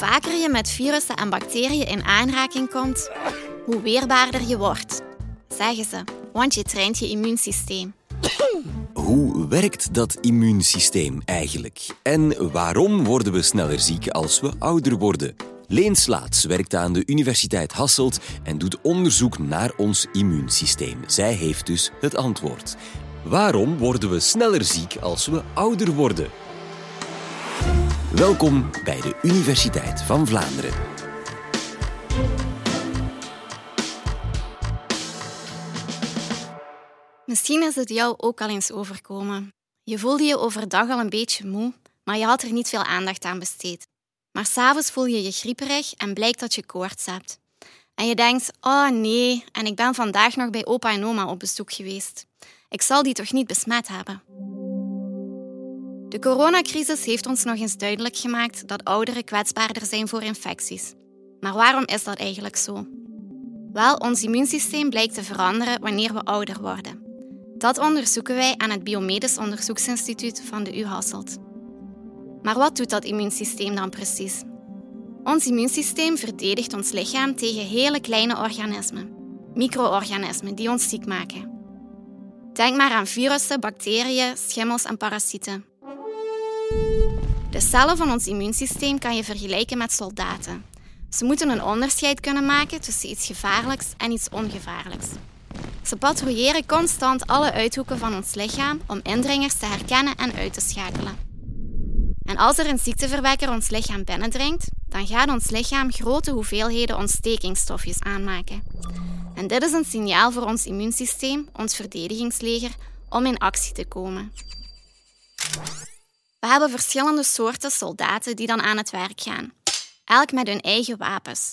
vaker je met virussen en bacteriën in aanraking komt, hoe weerbaarder je wordt, zeggen ze, want je traint je immuunsysteem. Hoe werkt dat immuunsysteem eigenlijk? En waarom worden we sneller ziek als we ouder worden? Leen Slaats werkt aan de Universiteit Hasselt en doet onderzoek naar ons immuunsysteem. Zij heeft dus het antwoord. Waarom worden we sneller ziek als we ouder worden? Welkom bij de Universiteit van Vlaanderen. Misschien is het jou ook al eens overkomen. Je voelde je overdag al een beetje moe, maar je had er niet veel aandacht aan besteed. Maar s'avonds voel je je grieperig en blijkt dat je koorts hebt. En je denkt, oh nee, en ik ben vandaag nog bij opa en oma op bezoek geweest. Ik zal die toch niet besmet hebben? De coronacrisis heeft ons nog eens duidelijk gemaakt dat ouderen kwetsbaarder zijn voor infecties. Maar waarom is dat eigenlijk zo? Wel, ons immuunsysteem blijkt te veranderen wanneer we ouder worden. Dat onderzoeken wij aan het Biomedisch Onderzoeksinstituut van de U Hasselt. Maar wat doet dat immuunsysteem dan precies? Ons immuunsysteem verdedigt ons lichaam tegen hele kleine organismen, micro-organismen die ons ziek maken. Denk maar aan virussen, bacteriën, schimmels en parasieten. De cellen van ons immuunsysteem kan je vergelijken met soldaten. Ze moeten een onderscheid kunnen maken tussen iets gevaarlijks en iets ongevaarlijks. Ze patrouilleren constant alle uithoeken van ons lichaam om indringers te herkennen en uit te schakelen. En als er een ziekteverwekker ons lichaam binnendringt, dan gaat ons lichaam grote hoeveelheden ontstekingsstofjes aanmaken. En dit is een signaal voor ons immuunsysteem, ons verdedigingsleger, om in actie te komen. We hebben verschillende soorten soldaten die dan aan het werk gaan, elk met hun eigen wapens.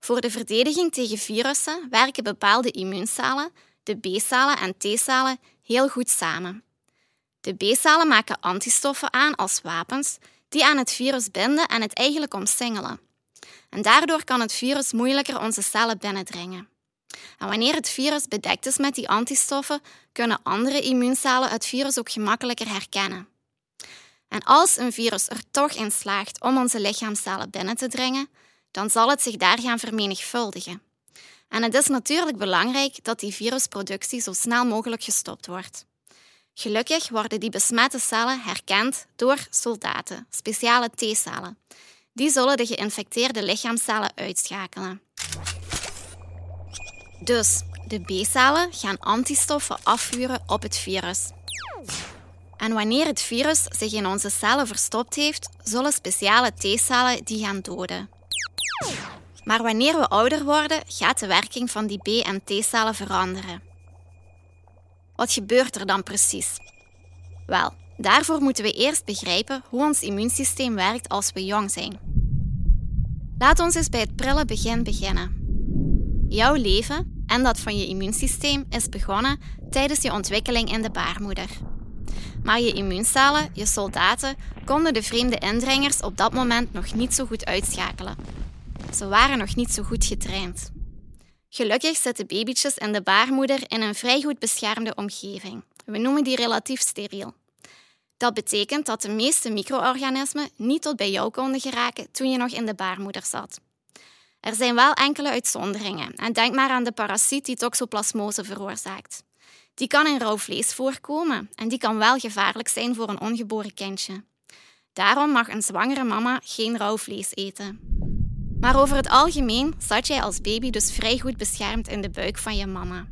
Voor de verdediging tegen virussen werken bepaalde immuuncellen, de B-cellen en T-cellen, heel goed samen. De B-cellen maken antistoffen aan als wapens die aan het virus binden en het eigenlijk omsingelen. En daardoor kan het virus moeilijker onze cellen binnendringen. En wanneer het virus bedekt is met die antistoffen, kunnen andere immuuncellen het virus ook gemakkelijker herkennen. En als een virus er toch in slaagt om onze lichaamcellen binnen te dringen, dan zal het zich daar gaan vermenigvuldigen. En het is natuurlijk belangrijk dat die virusproductie zo snel mogelijk gestopt wordt. Gelukkig worden die besmette cellen herkend door soldaten, speciale T-cellen. Die zullen de geïnfecteerde lichaamcellen uitschakelen. Dus de B-cellen gaan antistoffen afvuren op het virus. En wanneer het virus zich in onze cellen verstopt heeft, zullen speciale T-cellen die gaan doden. Maar wanneer we ouder worden, gaat de werking van die B- en T-cellen veranderen. Wat gebeurt er dan precies? Wel, daarvoor moeten we eerst begrijpen hoe ons immuunsysteem werkt als we jong zijn. Laat ons eens bij het prille begin beginnen. Jouw leven en dat van je immuunsysteem is begonnen tijdens je ontwikkeling in de baarmoeder. Maar je immuuncellen, je soldaten, konden de vreemde indringers op dat moment nog niet zo goed uitschakelen. Ze waren nog niet zo goed getraind. Gelukkig zitten babytjes in de baarmoeder in een vrij goed beschermde omgeving. We noemen die relatief steriel. Dat betekent dat de meeste micro-organismen niet tot bij jou konden geraken toen je nog in de baarmoeder zat. Er zijn wel enkele uitzonderingen en denk maar aan de parasiet die toxoplasmose veroorzaakt. Die kan in rauw vlees voorkomen en die kan wel gevaarlijk zijn voor een ongeboren kindje. Daarom mag een zwangere mama geen rauw vlees eten. Maar over het algemeen zat jij als baby dus vrij goed beschermd in de buik van je mama.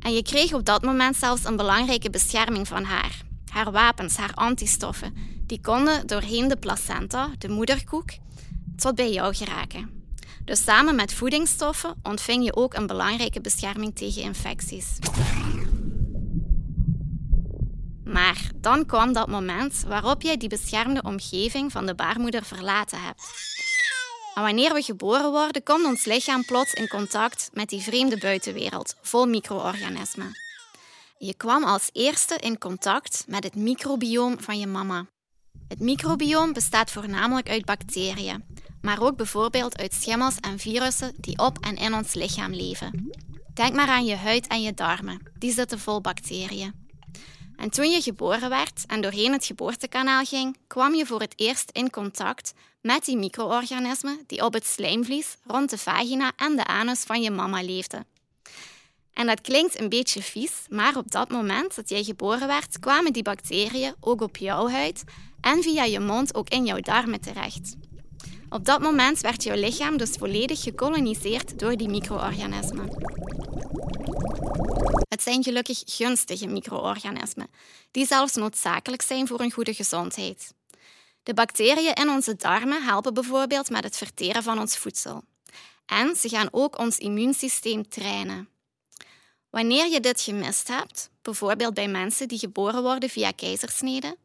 En je kreeg op dat moment zelfs een belangrijke bescherming van haar. Haar wapens, haar antistoffen, die konden doorheen de placenta, de moederkoek, tot bij jou geraken. Dus samen met voedingsstoffen ontving je ook een belangrijke bescherming tegen infecties. Maar dan kwam dat moment waarop jij die beschermde omgeving van de baarmoeder verlaten hebt. Wanneer we geboren worden, komt ons lichaam plots in contact met die vreemde buitenwereld, vol micro-organismen. Je kwam als eerste in contact met het microbioom van je mama. Het microbioom bestaat voornamelijk uit bacteriën, maar ook bijvoorbeeld uit schimmels en virussen die op en in ons lichaam leven. Denk maar aan je huid en je darmen, die zitten vol bacteriën. En toen je geboren werd en doorheen het geboortekanaal ging, kwam je voor het eerst in contact met die micro-organismen die op het slijmvlies rond de vagina en de anus van je mama leefden. En dat klinkt een beetje vies, maar op dat moment dat jij geboren werd, kwamen die bacteriën ook op jouw huid en via je mond ook in jouw darmen terecht. Op dat moment werd jouw lichaam dus volledig gekoloniseerd door die micro-organismen. Het zijn gelukkig gunstige micro-organismen, die zelfs noodzakelijk zijn voor een goede gezondheid. De bacteriën in onze darmen helpen bijvoorbeeld met het verteren van ons voedsel. En ze gaan ook ons immuunsysteem trainen. Wanneer je dit gemist hebt, bijvoorbeeld bij mensen die geboren worden via keizersnede,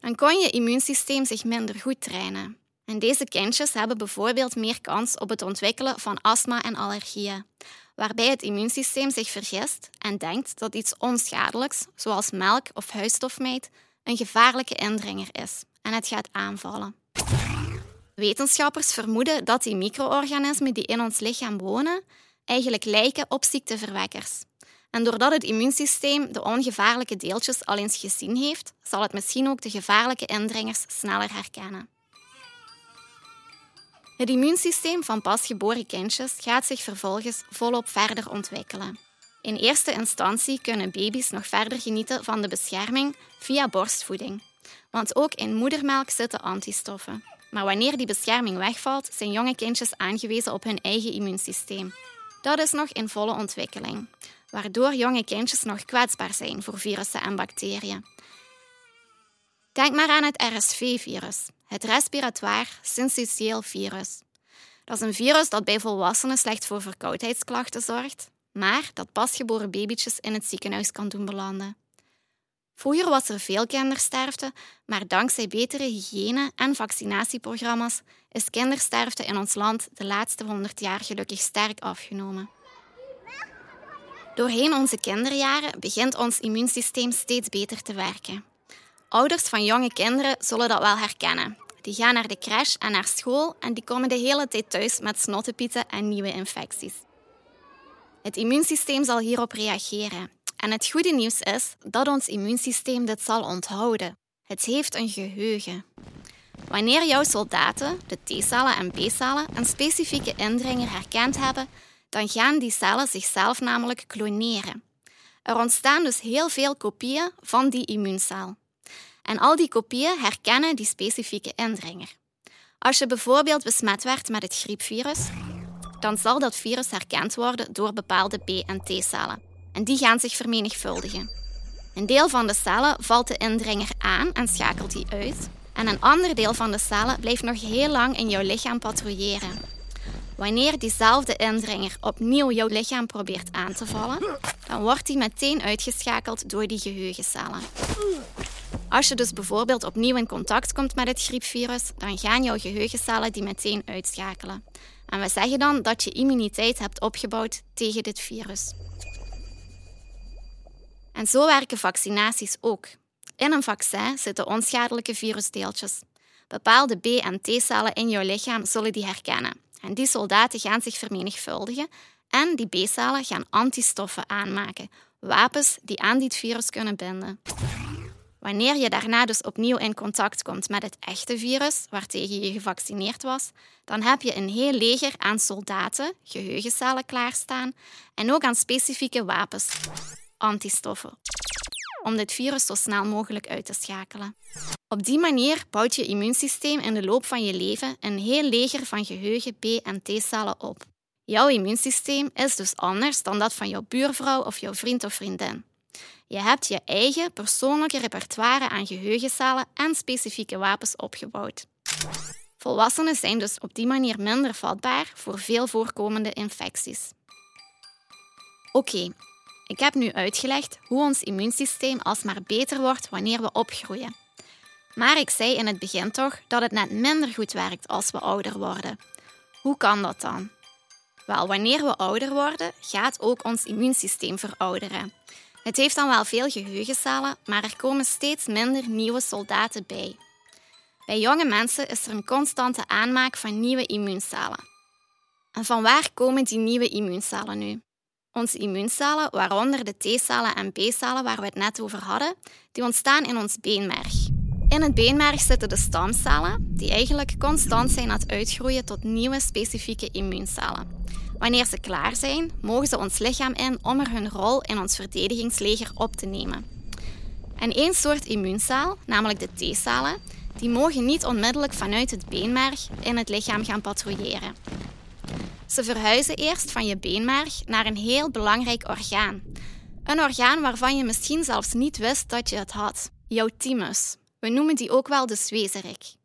dan kon je immuunsysteem zich minder goed trainen. Deze kindjes hebben bijvoorbeeld meer kans op het ontwikkelen van astma en allergieën, waarbij het immuunsysteem zich vergist en denkt dat iets onschadelijks, zoals melk of huisstofmijt, een gevaarlijke indringer is en het gaat aanvallen. Wetenschappers vermoeden dat die micro-organismen die in ons lichaam wonen, eigenlijk lijken op ziekteverwekkers. En doordat het immuunsysteem de ongevaarlijke deeltjes al eens gezien heeft, zal het misschien ook de gevaarlijke indringers sneller herkennen. Het immuunsysteem van pasgeboren kindjes gaat zich vervolgens volop verder ontwikkelen. In eerste instantie kunnen baby's nog verder genieten van de bescherming via borstvoeding. Want ook in moedermelk zitten antistoffen. Maar wanneer die bescherming wegvalt, zijn jonge kindjes aangewezen op hun eigen immuunsysteem. Dat is nog in volle ontwikkeling, waardoor jonge kindjes nog kwetsbaar zijn voor virussen en bacteriën. Denk maar aan het RSV-virus, het respiratoire syncytial virus. Dat is een virus dat bij volwassenen slecht voor verkoudheidsklachten zorgt, maar dat pasgeboren babytjes in het ziekenhuis kan doen belanden. Vroeger was er veel kindersterfte, maar dankzij betere hygiëne en vaccinatieprogramma's is kindersterfte in ons land de laatste 100 jaar gelukkig sterk afgenomen. Doorheen onze kinderjaren begint ons immuunsysteem steeds beter te werken. Ouders van jonge kinderen zullen dat wel herkennen. Die gaan naar de crash en naar school en die komen de hele tijd thuis met snottepieten en nieuwe infecties. Het immuunsysteem zal hierop reageren. En het goede nieuws is dat ons immuunsysteem dit zal onthouden. Het heeft een geheugen. Wanneer jouw soldaten, de T-cellen en B-cellen, een specifieke indringer herkend hebben, dan gaan die cellen zichzelf namelijk kloneren. Er ontstaan dus heel veel kopieën van die immuuncel. En al die kopieën herkennen die specifieke indringer. Als je bijvoorbeeld besmet werd met het griepvirus, dan zal dat virus herkend worden door bepaalde B- en T-cellen. En die gaan zich vermenigvuldigen. Een deel van de cellen valt de indringer aan en schakelt die uit. En een ander deel van de cellen blijft nog heel lang in jouw lichaam patrouilleren. Wanneer diezelfde indringer opnieuw jouw lichaam probeert aan te vallen, dan wordt die meteen uitgeschakeld door die geheugencellen. Als je dus bijvoorbeeld opnieuw in contact komt met het griepvirus, dan gaan jouw geheugencellen die meteen uitschakelen. En we zeggen dan dat je immuniteit hebt opgebouwd tegen dit virus. En zo werken vaccinaties ook. In een vaccin zitten onschadelijke virusdeeltjes. Bepaalde B- en T-cellen in jouw lichaam zullen die herkennen. En die soldaten gaan zich vermenigvuldigen en die B-cellen gaan antistoffen aanmaken, wapens die aan dit virus kunnen binden. Wanneer je daarna dus opnieuw in contact komt met het echte virus waartegen je gevaccineerd was, dan heb je een heel leger aan soldaten, geheugencellen klaarstaan en ook aan specifieke wapens, antistoffen, om dit virus zo snel mogelijk uit te schakelen. Op die manier bouwt je immuunsysteem in de loop van je leven een heel leger van geheugen B- en T-cellen op. Jouw immuunsysteem is dus anders dan dat van jouw buurvrouw of jouw vriend of vriendin. Je hebt je eigen persoonlijke repertoire aan geheugencellen en specifieke wapens opgebouwd. Volwassenen zijn dus op die manier minder vatbaar voor veel voorkomende infecties. Oké, ik heb nu uitgelegd hoe ons immuunsysteem alsmaar beter wordt wanneer we opgroeien. Maar ik zei in het begin toch dat het net minder goed werkt als we ouder worden. Hoe kan dat dan? Wel, wanneer we ouder worden, gaat ook ons immuunsysteem verouderen. Het heeft dan wel veel geheugencellen, maar er komen steeds minder nieuwe soldaten bij. Bij jonge mensen is er een constante aanmaak van nieuwe immuuncellen. En van waar komen die nieuwe immuuncellen nu? Onze immuuncellen, waaronder de T-cellen en B-cellen waar we het net over hadden, die ontstaan in ons beenmerg. In het beenmerg zitten de stamcellen, die eigenlijk constant zijn aan het uitgroeien tot nieuwe specifieke immuuncellen. Wanneer ze klaar zijn, mogen ze ons lichaam in om er hun rol in ons verdedigingsleger op te nemen. En één soort immuuncel, namelijk de T-cellen, die mogen niet onmiddellijk vanuit het beenmerg in het lichaam gaan patrouilleren. Ze verhuizen eerst van je beenmerg naar een heel belangrijk orgaan. Een orgaan waarvan je misschien zelfs niet wist dat je het had, jouw thymus. We noemen die ook wel de zwezerik.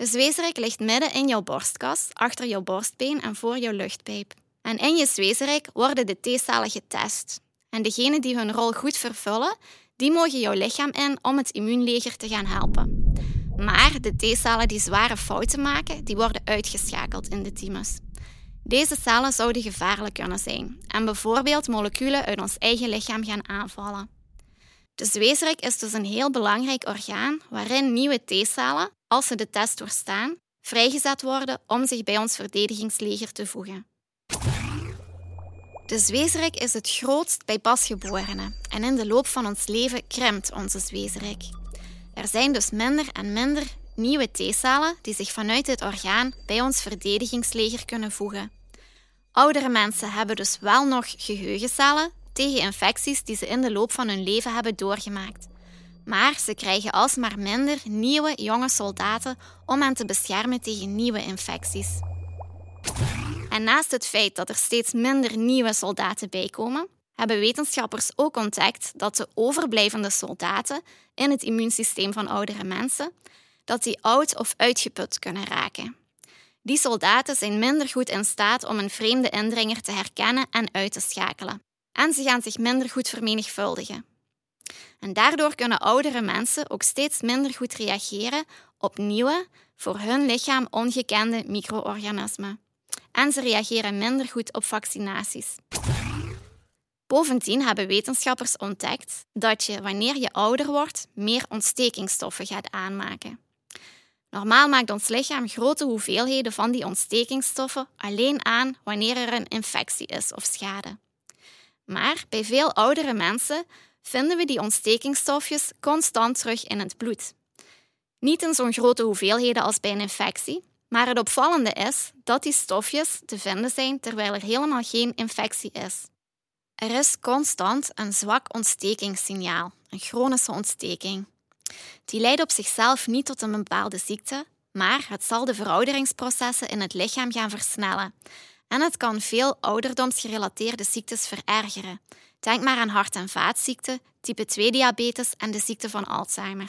De zwezerik ligt midden in jouw borstkas, achter jouw borstbeen en voor jouw luchtpijp. En in je zwezerik worden de T-cellen getest. En degenen die hun rol goed vervullen, die mogen jouw lichaam in om het immuunleger te gaan helpen. Maar de T-cellen die zware fouten maken, die worden uitgeschakeld in de thymus. Deze cellen zouden gevaarlijk kunnen zijn en bijvoorbeeld moleculen uit ons eigen lichaam gaan aanvallen. De zwezerik is dus een heel belangrijk orgaan waarin nieuwe T-cellen, als ze de test doorstaan, vrijgezet worden om zich bij ons verdedigingsleger te voegen. De zwezerik is het grootst bij pasgeborenen en in de loop van ons leven krimpt onze zwezerik. Er zijn dus minder en minder nieuwe T-cellen die zich vanuit dit orgaan bij ons verdedigingsleger kunnen voegen. Oudere mensen hebben dus wel nog geheugencellen tegen infecties die ze in de loop van hun leven hebben doorgemaakt. Maar ze krijgen alsmaar minder nieuwe jonge soldaten om hen te beschermen tegen nieuwe infecties. En naast het feit dat er steeds minder nieuwe soldaten bijkomen, hebben wetenschappers ook ontdekt dat de overblijvende soldaten in het immuunsysteem van oudere mensen dat die oud of uitgeput kunnen raken. Die soldaten zijn minder goed in staat om een vreemde indringer te herkennen en uit te schakelen. En ze gaan zich minder goed vermenigvuldigen. En daardoor kunnen oudere mensen ook steeds minder goed reageren op nieuwe, voor hun lichaam ongekende micro-organismen. En ze reageren minder goed op vaccinaties. Bovendien hebben wetenschappers ontdekt dat je, wanneer je ouder wordt, meer ontstekingsstoffen gaat aanmaken. Normaal maakt ons lichaam grote hoeveelheden van die ontstekingsstoffen alleen aan wanneer er een infectie is of schade. Maar bij veel oudere mensen vinden we die ontstekingsstofjes constant terug in het bloed. Niet in zo'n grote hoeveelheden als bij een infectie, maar het opvallende is dat die stofjes te vinden zijn terwijl er helemaal geen infectie is. Er is constant een zwak ontstekingssignaal, een chronische ontsteking. Die leidt op zichzelf niet tot een bepaalde ziekte, maar het zal de verouderingsprocessen in het lichaam gaan versnellen. En het kan veel ouderdomsgerelateerde ziektes verergeren. Denk maar aan hart- en vaatziekten, type 2-diabetes en de ziekte van Alzheimer.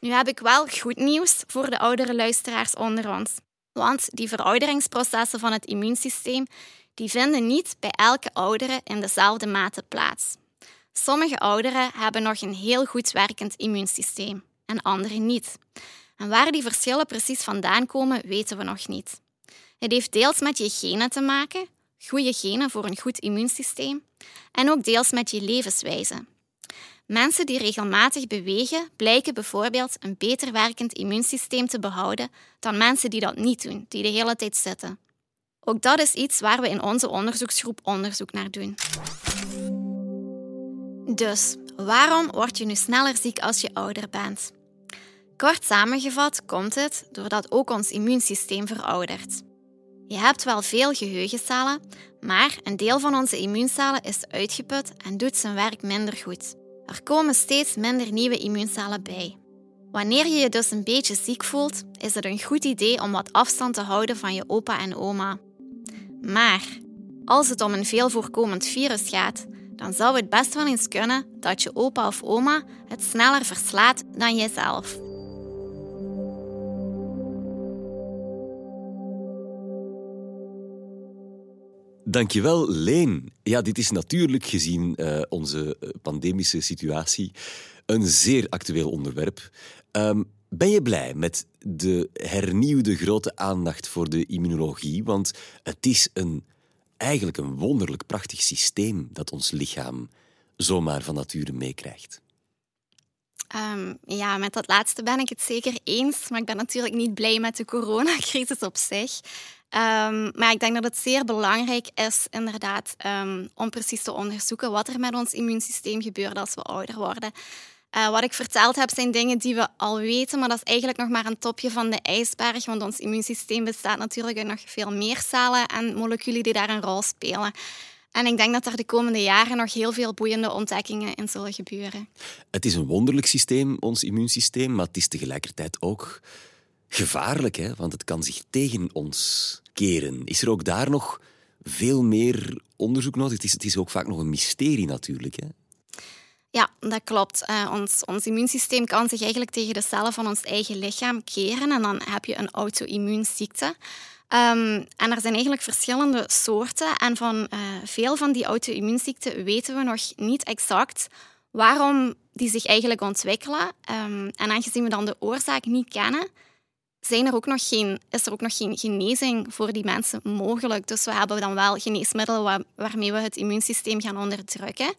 Nu heb ik wel goed nieuws voor de oudere luisteraars onder ons. Want die verouderingsprocessen van het immuunsysteem die vinden niet bij elke oudere in dezelfde mate plaats. Sommige ouderen hebben nog een heel goed werkend immuunsysteem en anderen niet. En waar die verschillen precies vandaan komen, weten we nog niet. Het heeft deels met je genen te maken, goede genen voor een goed immuunsysteem, en ook deels met je levenswijze. Mensen die regelmatig bewegen blijken bijvoorbeeld een beter werkend immuunsysteem te behouden dan mensen die dat niet doen, die de hele tijd zitten. Ook dat is iets waar we in onze onderzoeksgroep onderzoek naar doen. Dus, waarom word je nu sneller ziek als je ouder bent? Kort samengevat komt het doordat ook ons immuunsysteem veroudert. Je hebt wel veel geheugencellen, maar een deel van onze immuuncellen is uitgeput en doet zijn werk minder goed. Er komen steeds minder nieuwe immuuncellen bij. Wanneer je je dus een beetje ziek voelt, is het een goed idee om wat afstand te houden van je opa en oma. Maar als het om een veel voorkomend virus gaat, dan zou het best wel eens kunnen dat je opa of oma het sneller verslaat dan jezelf. Dankjewel, Leen. Ja, dit is natuurlijk gezien uh, onze eh, pandemische situatie een zeer actueel onderwerp. Um, ben je blij met de hernieuwde grote aandacht voor de immunologie? Want het is een eigenlijk een wonderlijk prachtig systeem dat ons lichaam zomaar van nature meekrijgt. Um, ja, met dat laatste ben ik het zeker eens. Maar ik ben natuurlijk niet blij met de coronacrisis op zich. Um, maar ik denk dat het zeer belangrijk is, inderdaad, um, om precies te onderzoeken wat er met ons immuunsysteem gebeurt als we ouder worden. Uh, wat ik verteld heb zijn dingen die we al weten, maar dat is eigenlijk nog maar een topje van de ijsberg, want ons immuunsysteem bestaat natuurlijk uit nog veel meer cellen en moleculen die daar een rol spelen. En ik denk dat er de komende jaren nog heel veel boeiende ontdekkingen in zullen gebeuren. Het is een wonderlijk systeem, ons immuunsysteem, maar het is tegelijkertijd ook gevaarlijk, hè? want het kan zich tegen ons keren. Is er ook daar nog veel meer onderzoek nodig? Het is, het is ook vaak nog een mysterie natuurlijk. Hè? Ja, dat klopt. Uh, ons, ons immuunsysteem kan zich eigenlijk tegen de cellen van ons eigen lichaam keren en dan heb je een auto-immuunziekte. Um, en er zijn eigenlijk verschillende soorten. En van uh, veel van die auto-immuunziekten weten we nog niet exact waarom die zich eigenlijk ontwikkelen. Um, en aangezien we dan de oorzaak niet kennen, ook nog geen, is er ook nog geen genezing voor die mensen mogelijk. Dus we hebben dan wel geneesmiddelen waarmee we het immuunsysteem gaan onderdrukken.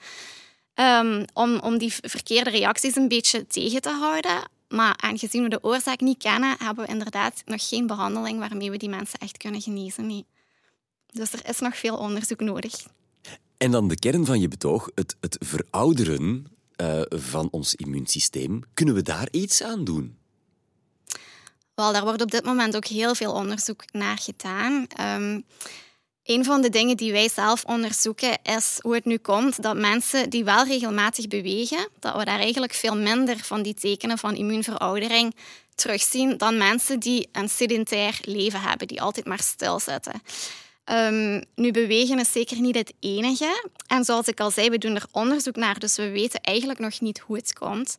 Um, om, om die verkeerde reacties een beetje tegen te houden. Maar aangezien we de oorzaak niet kennen, hebben we inderdaad nog geen behandeling waarmee we die mensen echt kunnen genezen. Dus er is nog veel onderzoek nodig. En dan de kern van je betoog, het, het verouderen uh, van ons immuunsysteem. Kunnen we daar iets aan doen? Wel, daar wordt op dit moment ook heel veel onderzoek naar gedaan. Um, een van de dingen die wij zelf onderzoeken is hoe het nu komt dat mensen die wel regelmatig bewegen, dat we daar eigenlijk veel minder van die tekenen van immuunveroudering terugzien dan mensen die een sedentair leven hebben, die altijd maar stilzitten. Um, nu, bewegen is zeker niet het enige. En zoals ik al zei, we doen er onderzoek naar, dus we weten eigenlijk nog niet hoe het komt.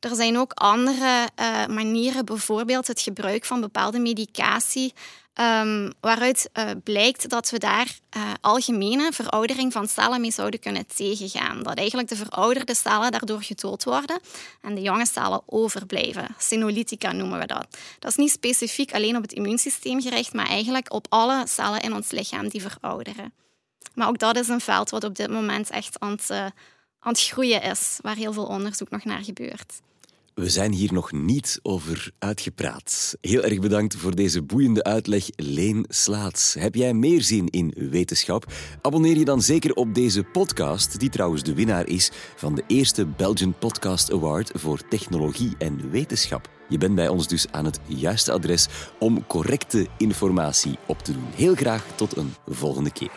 Er zijn ook andere uh, manieren, bijvoorbeeld het gebruik van bepaalde medicatie, um, waaruit uh, blijkt dat we daar uh, algemene veroudering van cellen mee zouden kunnen tegengaan. Dat eigenlijk de verouderde cellen daardoor gedood worden en de jonge cellen overblijven. Senolytica noemen we dat. Dat is niet specifiek alleen op het immuunsysteem gericht, maar eigenlijk op alle cellen in ons lichaam die verouderen. Maar ook dat is een veld wat op dit moment echt aan uh, aan het groeien is, waar heel veel onderzoek nog naar gebeurt. We zijn hier nog niet over uitgepraat. Heel erg bedankt voor deze boeiende uitleg, Leen Slaats. Heb jij meer zin in wetenschap? Abonneer je dan zeker op deze podcast, die trouwens de winnaar is van de eerste Belgian Podcast Award voor technologie en wetenschap. Je bent bij ons dus aan het juiste adres om correcte informatie op te doen. Heel graag tot een volgende keer.